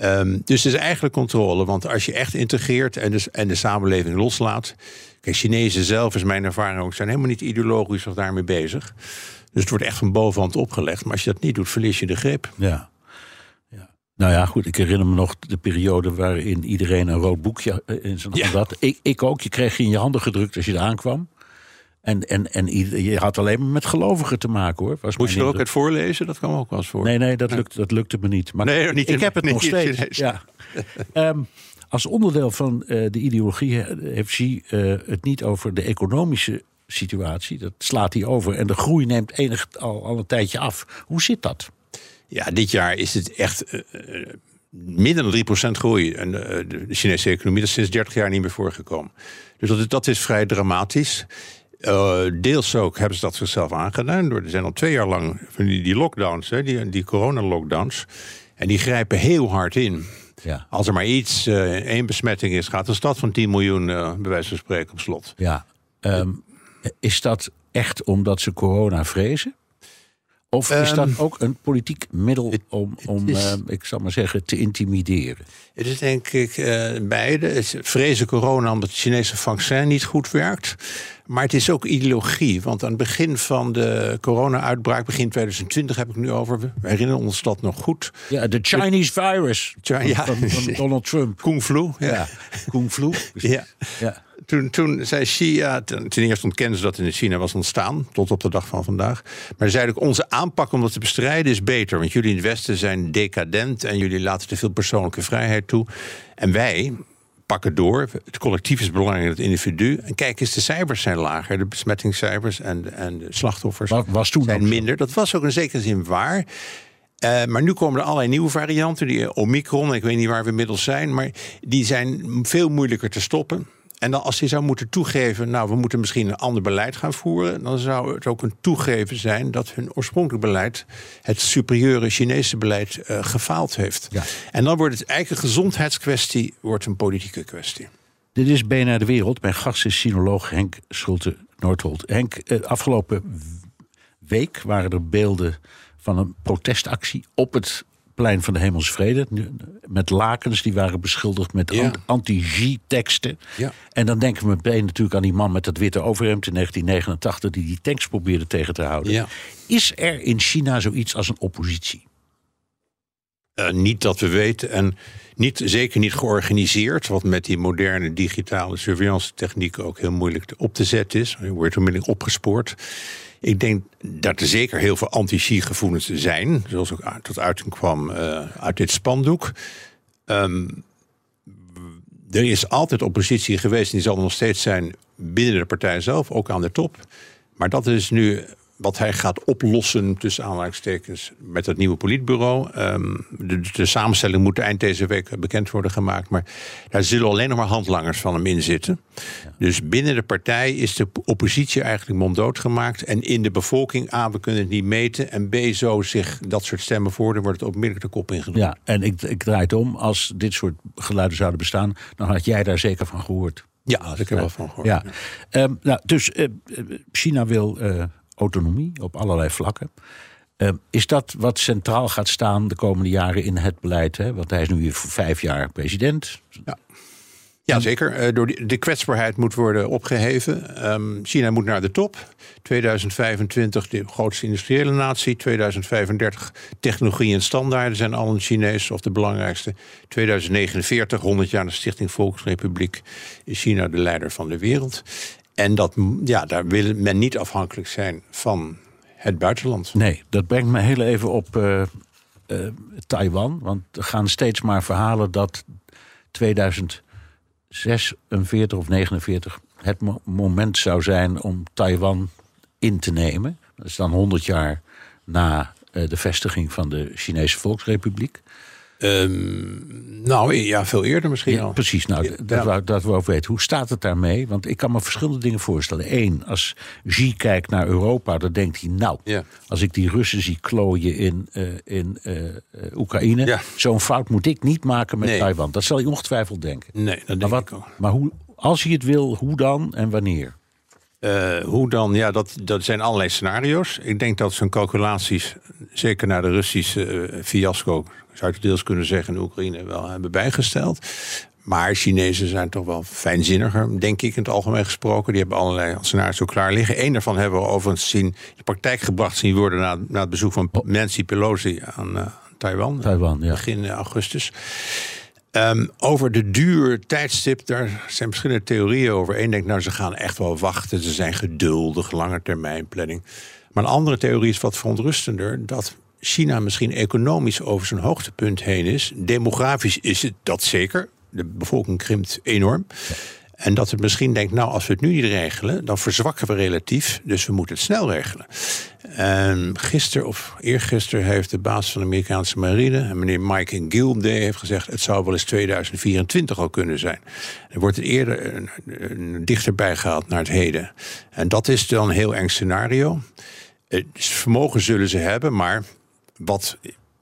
Ehm, dus het is eigenlijk controle, want als je echt integreert en de, en de samenleving loslaat. Kijk, Chinezen zelf, is mijn ervaring ook, zijn helemaal niet ideologisch of daarmee bezig. Dus het wordt echt van bovenhand opgelegd. Maar als je dat niet doet, verlies je de grip. Ja. ja. Nou ja, goed. Ik herinner me nog de periode waarin iedereen een rood boekje eh, in zijn hand Ja. had. Ik, ik ook. Je kreeg je in je handen gedrukt als je eraan kwam. En, en, en je had alleen maar met gelovigen te maken hoor. Was Moet je er ook uit voorlezen? Dat kwam ook wel eens voor. Nee, nee, dat, lukt, dat lukte me niet. Maar Nee, niet ik heb het niet nog het steeds. Chinees. Ja. Ehm, als onderdeel van eh, de ideologie heeft Xi eh, het niet over de economische situatie. Dat slaat hij over. En de groei neemt enig, al, al een tijdje af. Hoe zit dat? Ja, dit jaar is het echt eh, eh, minder dan 3% groei. En de, Chinese economie dat is sinds 30 jaar niet meer voorgekomen. Dus dat dat is vrij dramatisch. Eh, deels ook hebben ze dat zichzelf aangedaan. Door, er zijn al twee jaar lang van die, die lockdowns, hè, die, die corona-lockdowns. En die grijpen heel hard in. Ja. Als er maar iets, eh, één besmetting is, gaat een stad van 10 miljoen, eh, bij wijze van spreken, op slot. Ja. Ehm, is dat echt omdat ze corona vrezen? Of is Ehm, dat ook een politiek middel om, om is- ehm, ik zal maar zeggen, te intimideren? Het is denk ik beide. Vrezen corona omdat het Chinese vaccin niet goed werkt. Maar het is ook ideologie. Want aan het begin van de corona-uitbraak, begin 2020 heb ik nu over. We herinneren ons dat nog goed. Ja, de Chinese virus Chi- van, ja. van, van Donald Trump. Kung flu. Ja, Kung Flu. Ja. Ja. Toen, toen zei Xi, ja, ten, eerste ontkennen ze dat in China was ontstaan, tot op de dag van vandaag. Maar ze zeiden ook, onze aanpak om dat te bestrijden is beter. Want jullie in het Westen zijn decadent en jullie laten te veel persoonlijke vrijheid toe. En wij pakken door. Het collectief is belangrijker dan het individu. En kijk eens, de cijfers zijn lager. De besmettingscijfers en, de- en de slachtoffers was toen zijn minder. Dat was ook in zekere zin waar. Eh, maar nu komen er allerlei nieuwe varianten. Die Omicron, ik weet niet waar we inmiddels zijn. Maar die zijn veel moeilijker te stoppen. En dan als je zou moeten toegeven, nou, we moeten misschien een ander beleid gaan voeren, dan zou het ook een toegeven zijn dat hun oorspronkelijk beleid, het superieure Chinese beleid, eh, gefaald heeft. Ja. En dan wordt het eigenlijk een gezondheidskwestie, wordt een politieke kwestie. Dit is BNR De Wereld. Mijn gast is sinoloog Henk Schulte-Noordholt. Henk, eh, afgelopen week waren er beelden van een protestactie op het plein van de Hemelsvrede. Met lakens die waren beschilderd met Ja. anti-G-teksten. Ja. En dan denken we meteen natuurlijk aan die man met dat witte overhemd in 1989... die die tanks probeerde tegen te houden. Ja. Is er in China zoiets als een oppositie? Eh, niet dat we weten en niet, zeker niet georganiseerd, wat met die moderne digitale surveillance technieken ook heel moeilijk op te zetten is. Je wordt onmiddellijk opgespoord. Ik denk dat er zeker heel veel anti-Xi gevoelens zijn, zoals ook tot uiting kwam eh, uit dit spandoek. Ehm, er is altijd oppositie geweest en die zal er nog steeds zijn binnen de partij zelf, ook aan de top. Maar dat is nu wat hij gaat oplossen, tussen aanhalingstekens, met het nieuwe politbureau. Ehm, de, de samenstelling moet eind deze week bekend worden gemaakt. Maar daar zullen alleen nog maar handlangers van hem in zitten. Dus binnen de partij is de oppositie eigenlijk monddood gemaakt. En in de bevolking, A, we kunnen het niet meten. En B, zo zich dat soort stemmen voor, dan wordt het onmiddellijk de kop ingedrukt. Ja, en ik, ik draai het om. Als dit soort geluiden zouden bestaan... dan had jij daar zeker van gehoord. Ja, daar heb ik er wel van gehoord. Ja. Ehm, nou, dus eh, China wil eh, autonomie op allerlei vlakken. Ehm, is dat wat centraal gaat staan de komende jaren in het beleid? Hè? Want hij is nu weer voor vijf jaar president. Ja, zeker. Eh, door de kwetsbaarheid moet worden opgeheven. Ehm, China moet naar de top. 2025 de grootste industriële natie. 2035 technologie en standaarden zijn al een Chinees of de belangrijkste. 2049, 100 jaar de Stichting Volksrepubliek, is China de leider van de wereld. En dat, ja, daar wil men niet afhankelijk zijn van het buitenland. Nee, dat brengt me heel even op eh, eh, Taiwan. Want er gaan steeds maar verhalen dat 2046 of 49 het mo- moment zou zijn om Taiwan in te nemen. Dat is dan 100 jaar na eh, de vestiging van de Chinese Volksrepubliek. Ehm, nou ja, veel eerder misschien Ja, al. precies, nou, Ja. dat, wou, dat wou ik weten. Hoe staat het daarmee? Want ik kan me verschillende dingen voorstellen. Eén, als Xi kijkt naar Europa, dan denkt hij... nou, als ik die Russen zie klooien in, eh, in eh, eh, Oekraïne... Zo'n fout moet ik niet maken met Nee. Taiwan. Dat zal hij ongetwijfeld denken. Nee, dat Maar, wat, ik ook. maar hoe, als hij het wil, hoe dan en wanneer? Hoe dan? Ja, dat, dat zijn allerlei scenario's. Ik denk dat zijn calculaties, zeker na de Russische fiasco, zou ik deels kunnen zeggen, in Oekraïne wel hebben bijgesteld. Maar Chinezen zijn toch wel fijnzinniger, denk ik in het algemeen gesproken. Die hebben allerlei scenario's ook klaar liggen. Eén daarvan hebben we overigens zien, in de praktijk gebracht zien worden na, na het bezoek van Nancy Pelosi aan eh, Taiwan. Taiwan, ja. Begin eh, augustus. Ehm, over de duur tijdstip, daar zijn verschillende theorieën over. Eén denkt, nou, ze gaan echt wel wachten. Ze zijn geduldig, lange termijn planning. Maar een andere theorie is wat verontrustender. Dat China misschien economisch over zijn hoogtepunt heen is. Demografisch is het dat zeker. De bevolking krimpt enorm. En dat het misschien denkt, nou, als we het nu niet regelen, dan verzwakken we relatief. Dus we moeten het snel regelen. En gisteren of eergisteren heeft de baas van de Amerikaanse marine, meneer Mike Gilday, heeft gezegd: het zou wel eens 2024 al kunnen zijn. Er wordt het eerder een, dichterbij gehaald naar het heden. En dat is dan een heel eng scenario. Dus vermogen zullen ze hebben, maar wat,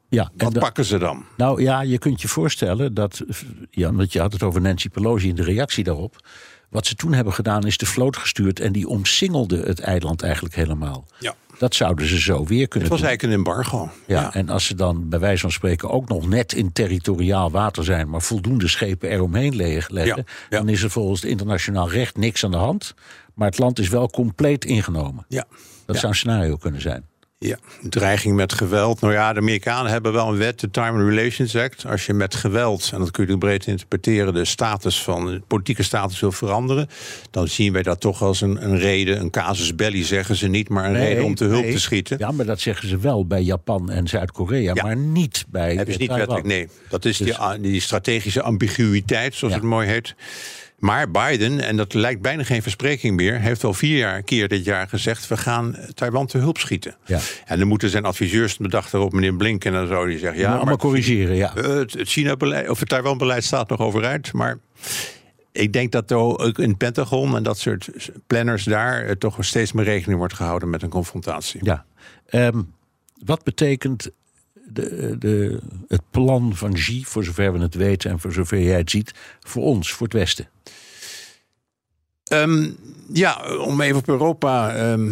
Ja, en wat da- pakken ze dan? Nou ja, je kunt je voorstellen dat. Ja, want je had het over Nancy Pelosi in de reactie daarop. Wat ze toen hebben gedaan is de vloot gestuurd en die omsingelde het eiland eigenlijk helemaal. Ja. Dat zouden ze zo weer kunnen Het was doen. eigenlijk een embargo. Ja, en als ze dan bij wijze van spreken ook nog net in territoriaal water zijn, maar voldoende schepen eromheen le- leggen, Ja, ja. dan is er volgens het internationaal recht niks aan de hand. Maar het land is wel compleet ingenomen. ja. Dat zou een scenario kunnen zijn. Ja, dreiging met geweld. Nou ja, de Amerikanen hebben wel een wet, de Time and Relations Act. Als je met geweld, en dat kun je breed interpreteren, de status van de politieke status wil veranderen, dan zien wij dat toch als een, een reden, een casus belli zeggen ze niet, maar een Nee, reden om te hulp nee. te schieten. Ja, maar dat zeggen ze wel bij Japan en Zuid-Korea, Ja. maar niet bij Hebben ze eh, niet wettelijk, nee. Dat is Dus- die, a- die strategische ambiguïteit, zoals Ja. het mooi heet. Maar Biden, en dat lijkt bijna geen verspreking meer, heeft al vier jaar, keer dit jaar gezegd: we gaan Taiwan te hulp schieten. Ja. En dan moeten zijn adviseurs de dag erop, meneer Blinken, en dan zou hij zeggen: Ja, allemaal maar corrigeren, ja. het, China-beleid of het Taiwan-beleid staat nog overeind. Maar ik denk dat er ook in het Pentagon en dat soort planners daar eh, toch steeds meer rekening wordt gehouden met een confrontatie. Ja. Ehm, wat betekent de, de, het plan van Xi, voor zover we het weten en voor zover jij het ziet, voor ons, voor het Westen? Ehm, ja, om even op Europa ehm,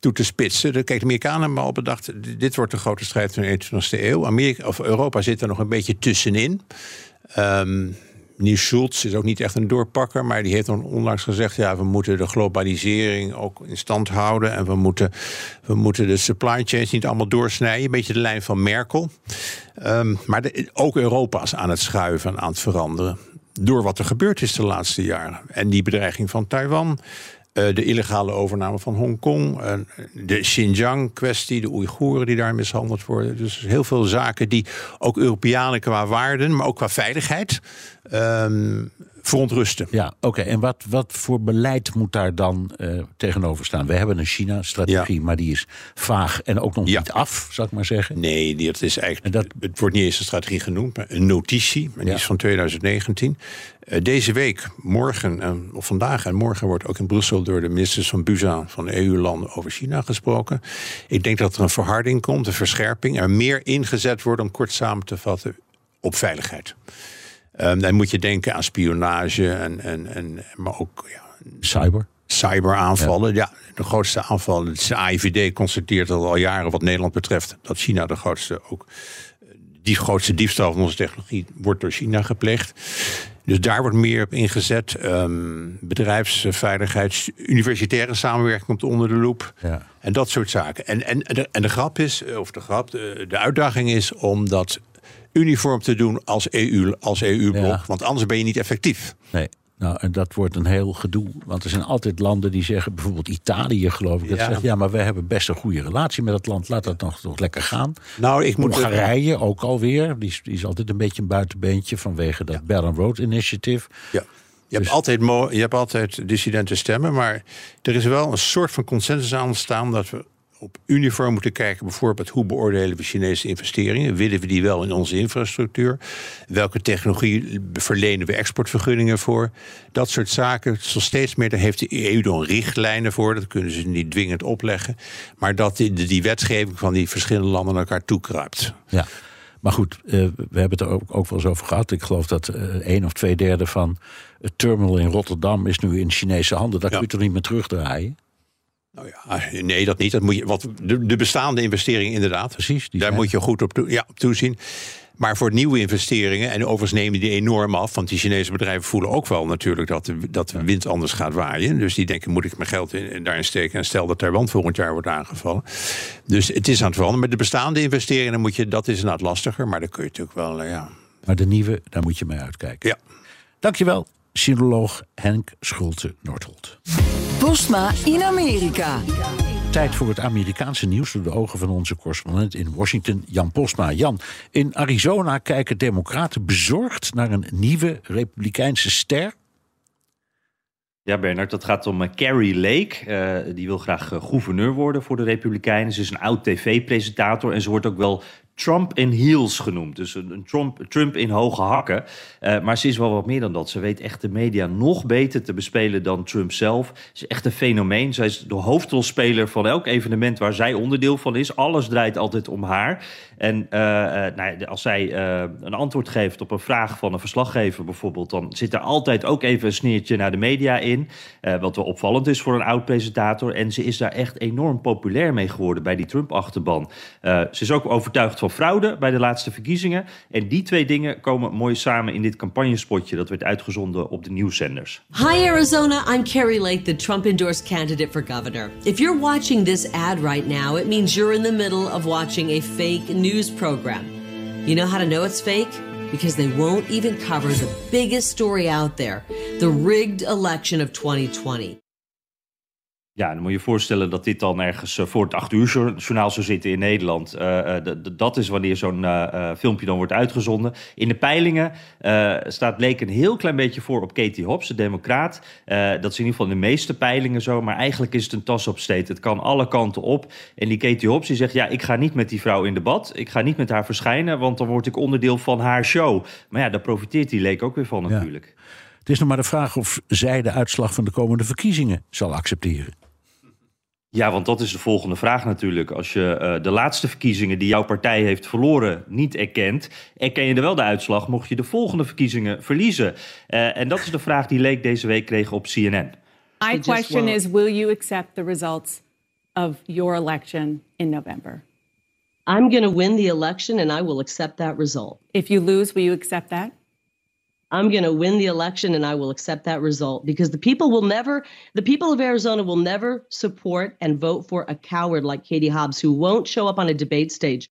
toe te spitsen. Kijk, de Amerikanen hebben al bedacht... dit wordt de grote strijd van de 21e eeuw. Amerika, of Europa zit er nog een beetje tussenin. Ehm Meneer Schulz is ook niet echt een doorpakker... maar die heeft dan onlangs gezegd... ja, we moeten de globalisering ook in stand houden... en we moeten, we moeten de supply chains niet allemaal doorsnijden. Een beetje de lijn van Merkel. Ehm, maar de- ook Europa is aan het schuiven en aan het veranderen. Door wat er gebeurd is de laatste jaren. En die bedreiging van Taiwan. Eh, de illegale overname van Hongkong. eh, de Xinjiang-kwestie. De Oeigoeren die daar mishandeld worden. Dus heel veel zaken die ook Europeanen qua waarden. maar ook qua veiligheid. ehm, verontrusten. Ja, oké. En wat, wat voor beleid moet daar dan eh, tegenover staan? We hebben een China-strategie, maar die is vaag en ook nog Ja. niet af, zou ik maar zeggen. Nee, die- dat is eigenlijk, En dat- het wordt niet eens een strategie genoemd, maar een notitie. En die is van 2019. Eh, deze week, morgen, en, of vandaag en morgen, wordt ook in Brussel door de ministers van BUSA van de EU-landen over China gesproken. Ik denk dat er een verharding komt, een verscherping. Er meer ingezet wordt om kort samen te vatten op veiligheid. Ehm, dan moet je denken aan spionage, en, en, en, maar ook ja, Cyber. cyberaanvallen. Ja. de grootste aanval. De AIVD constateert al, al jaren wat Nederland betreft dat China de grootste ook. eh, Die grootste diefstal van onze technologie wordt door China gepleegd. Dus daar wordt meer op ingezet. Ehm, bedrijfsveiligheid, universitaire samenwerking komt onder de loep. Ja. En dat soort zaken. En, en, en, de, en de grap is, eh, of de grap, de, de uitdaging is om dat uniform te doen als EU, als EU-blok. Ja. Want anders ben je niet effectief. Nee. Nou, en dat wordt een heel gedoe. Want er zijn altijd landen die zeggen, bijvoorbeeld Italië geloof ik, dat Ja. zegt, ja, maar we hebben best een goede relatie met dat land. Laat dat nog, nog lekker gaan. Nou, ik moet Hongarije ook alweer. Die is, die is altijd een beetje een buitenbeentje vanwege dat Belt and Road Initiative. Ja. Je, hebt Dus- altijd je hebt altijd dissidente stemmen, maar er is wel een soort van consensus aan ontstaan dat we op uniform moeten kijken. Bijvoorbeeld, hoe beoordelen we Chinese investeringen? Willen we die wel in onze infrastructuur? Welke technologie verlenen we exportvergunningen voor? Dat soort zaken. Zo steeds meer, daar heeft de EU dan richtlijnen voor. Dat kunnen ze niet dwingend opleggen. Maar dat die, die wetgeving van die verschillende landen naar elkaar toekruipt. Ja, maar goed, eh, we hebben het er ook, ook wel eens over gehad. Ik geloof dat eh één of twee derde van het terminal in Rotterdam is nu in Chinese handen. Dat Ja. kun je toch niet meer terugdraaien? Nou ja, nee, dat niet. Dat moet je, wat, de, de bestaande investeringen inderdaad. Precies, die Daar zijn- moet je goed op, toe- ja, op toezien. Maar voor nieuwe investeringen, en overigens nemen die enorm af... want die Chinese bedrijven voelen ook wel natuurlijk dat de, dat de wind anders gaat waaien. Dus die denken, moet ik mijn geld in, daarin steken... en stel dat Taiwan volgend jaar wordt aangevallen. Dus het is aan het veranderen. Met de bestaande investeringen, moet je, dat is inderdaad lastiger... maar dan kun je natuurlijk wel, eh, ja... Maar de nieuwe, daar moet je mee uitkijken. ja. Dankjewel, sinoloog Henk Schulte-Noordholt. Postma in Amerika. Tijd voor het Amerikaanse nieuws door de ogen van onze correspondent in Washington, Jan Postma. Jan, in Arizona kijken democraten bezorgd naar een nieuwe republikeinse ster. Ja, Bernard, dat gaat om eh, Carrie Lake. Eh, die wil graag eh, gouverneur worden voor de Republikeinen. Ze is een oud tv-presentator en ze wordt ook wel Trump in heels genoemd. Dus een, Trump, Trump in hoge hakken. Eh, maar ze is wel wat meer dan dat. Ze weet echt de media nog beter te bespelen dan Trump zelf. Ze is echt een fenomeen. Zij is de hoofdrolspeler van elk evenement waar zij onderdeel van is. Alles draait altijd om haar. En eh, eh, nou als zij een antwoord geeft op een vraag van een verslaggever bijvoorbeeld... dan zit er altijd ook even een sneertje naar de media in. wat wel opvallend is voor een oud-presentator. En ze is daar echt enorm populair mee geworden bij die Trump-achterban. Ze is ook overtuigd van fraude bij de laatste verkiezingen. En die twee dingen komen mooi samen in dit campagnespotje dat werd uitgezonden op de nieuwszenders. Hi Arizona, I'm Carrie Lake, the Trump-endorsed candidate for governor. If you're watching this ad right now, it means you're in the middle of watching a fake news program. You know how to know it's fake? Because they won't even cover the biggest story out there, the rigged election of 2020. Ja, dan moet je je voorstellen dat dit dan ergens eh, voor het acht uur journaal zou zitten in Nederland. Uh, dat is wanneer zo'n uh, filmpje dan wordt uitgezonden. In de peilingen staat Bleek een heel klein beetje voor op Katie Hobbs, de democraat. dat is in ieder geval in de meeste peilingen zo. Maar eigenlijk is het een tas op steed. Het kan alle kanten op. En die Katie Hobbs die zegt, ja, ik ga niet met die vrouw in debat. Ik ga niet met haar verschijnen, want dan word ik onderdeel van haar show. Maar ja, daar profiteert die Leek ook weer van natuurlijk. Het is nog maar de vraag of zij de uitslag van de komende verkiezingen zal accepteren. Ja, want dat is de volgende vraag natuurlijk. Als je uh, de laatste verkiezingen die jouw partij heeft verloren niet erkent, erken je er wel de uitslag, mocht je de volgende verkiezingen verliezen? Uh, en dat is de vraag die Leek deze week kreeg op CNN. My question is, will you accept the results of your election in November? I'm going to win the election and I will accept that result. If you lose, will you accept that? I'm going to win the election and I will accept that result because the people will never, the people of Arizona will never support and vote for a coward like Katie Hobbs who won't show up on a debate stage.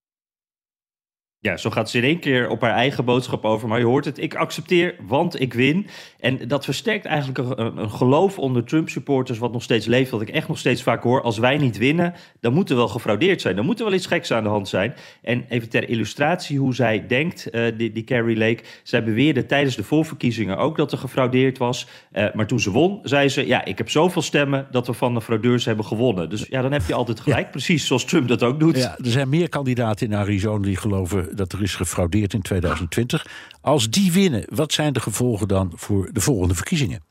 Ja, zo gaat ze in één keer op haar eigen boodschap over. Maar je hoort het, ik accepteer, want ik win. En dat versterkt eigenlijk een, een geloof onder Trump-supporters... wat nog steeds leeft, wat ik echt nog steeds vaak hoor. Als wij niet winnen, dan moet er wel gefraudeerd zijn. Dan moet er wel iets geks aan de hand zijn. En even ter illustratie hoe zij denkt, uh, die, die Carrie Lake... zij beweerde tijdens de voorverkiezingen ook dat er gefraudeerd was. Uh, maar toen ze won, zei ze... ja, ik heb zoveel stemmen dat we van de fraudeurs hebben gewonnen. Dus ja, dan heb je altijd gelijk, ja. precies zoals Trump dat ook doet. Ja, er zijn meer kandidaten in Arizona die geloven dat er is gefraudeerd in 2020. Als die winnen, wat zijn de gevolgen dan voor de volgende verkiezingen?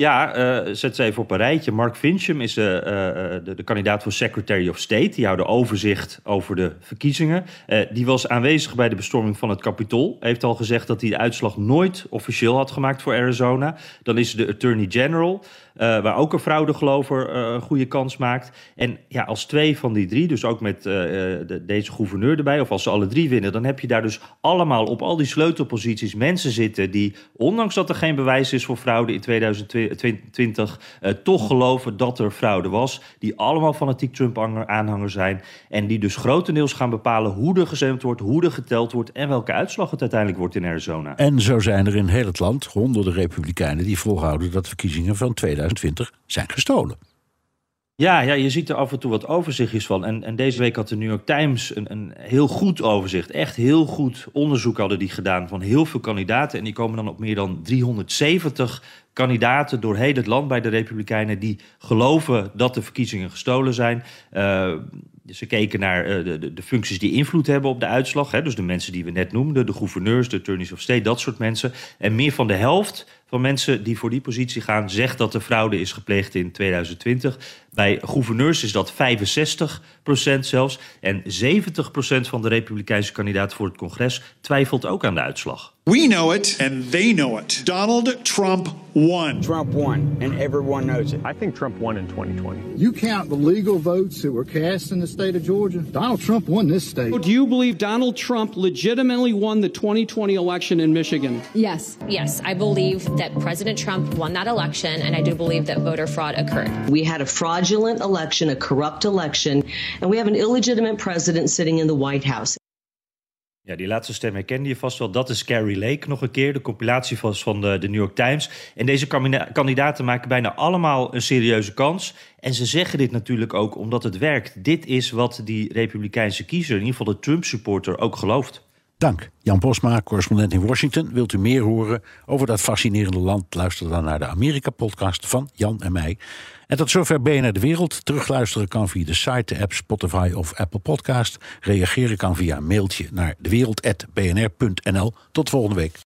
Ja, uh, zet ze even op een rijtje. Mark Fincham is uh, de, de, kandidaat voor Secretary of State. Die houdt overzicht over de verkiezingen. Die was aanwezig bij de bestorming van het Capitool. Heeft al gezegd dat hij de uitslag nooit officieel had gemaakt voor Arizona. Dan is de Attorney General. Waar ook een fraudegelover een goede kans maakt. En ja, als twee van die drie, dus ook met de, deze gouverneur erbij, of als ze alle drie winnen, dan heb je daar dus allemaal op al die sleutelposities mensen zitten die, ondanks dat er geen bewijs is voor fraude in 2020, toch geloven dat er fraude was. Die allemaal fanatiek Trump-aanhanger zijn. En die dus grotendeels gaan bepalen hoe er gestemd wordt, hoe er geteld wordt en welke uitslag het uiteindelijk wordt in Arizona. En zo zijn er in heel het land honderden republikeinen die volhouden dat verkiezingen van 2020 zijn gestolen. Ja, ja, je ziet er af en toe wat overzichtjes van. En, en deze week had de New York Times een, een heel goed overzicht. Echt heel goed onderzoek hadden die gedaan van heel veel kandidaten. En die komen dan op meer dan 370 kandidaten door heel het land bij de Republikeinen... die geloven dat de verkiezingen gestolen zijn. Uh, ze keken naar uh, de, de, functies die invloed hebben op de uitslag. Hè, dus de mensen die we net noemden, de gouverneurs, de attorneys of state, dat soort mensen. En meer van de helft van mensen die voor die positie gaan, zegt dat er fraude is gepleegd in 2020. Bij gouverneurs is dat 65% zelfs. En 70% van de Republikeinse kandidaten voor het congres twijfelt ook aan de uitslag. We know it and they know it. Donald Trump won. Trump won and everyone knows it. I think Trump won in 2020. You count the legal votes that were cast in the state of Georgia. Donald Trump won this state. Do you believe Donald Trump legitimately won the 2020 election in Michigan? Yes. Yes, I believe that President Trump won that election and I do believe that voter fraud occurred. We had a fraudulent election, a corrupt election, and we have an illegitimate president sitting in the White House. Ja, die laatste stem herkende je vast wel. Dat is Carrie Lake nog een keer. De compilatie was van de, de New York Times. En deze kandidaten maken bijna allemaal een serieuze kans. En ze zeggen dit natuurlijk ook omdat het werkt. Dit is wat die Republikeinse kiezer, in ieder geval de Trump-supporter, ook gelooft. Dank. Jan Posma, correspondent in Washington. Wilt u meer horen over dat fascinerende land? Luister dan naar de Amerika-podcast van Jan en mij. En tot zover BNR De Wereld. Terugluisteren kan via de site, de app Spotify of Apple Podcast. Reageren kan via een mailtje naar dewereld.bnr.nl. Tot volgende week.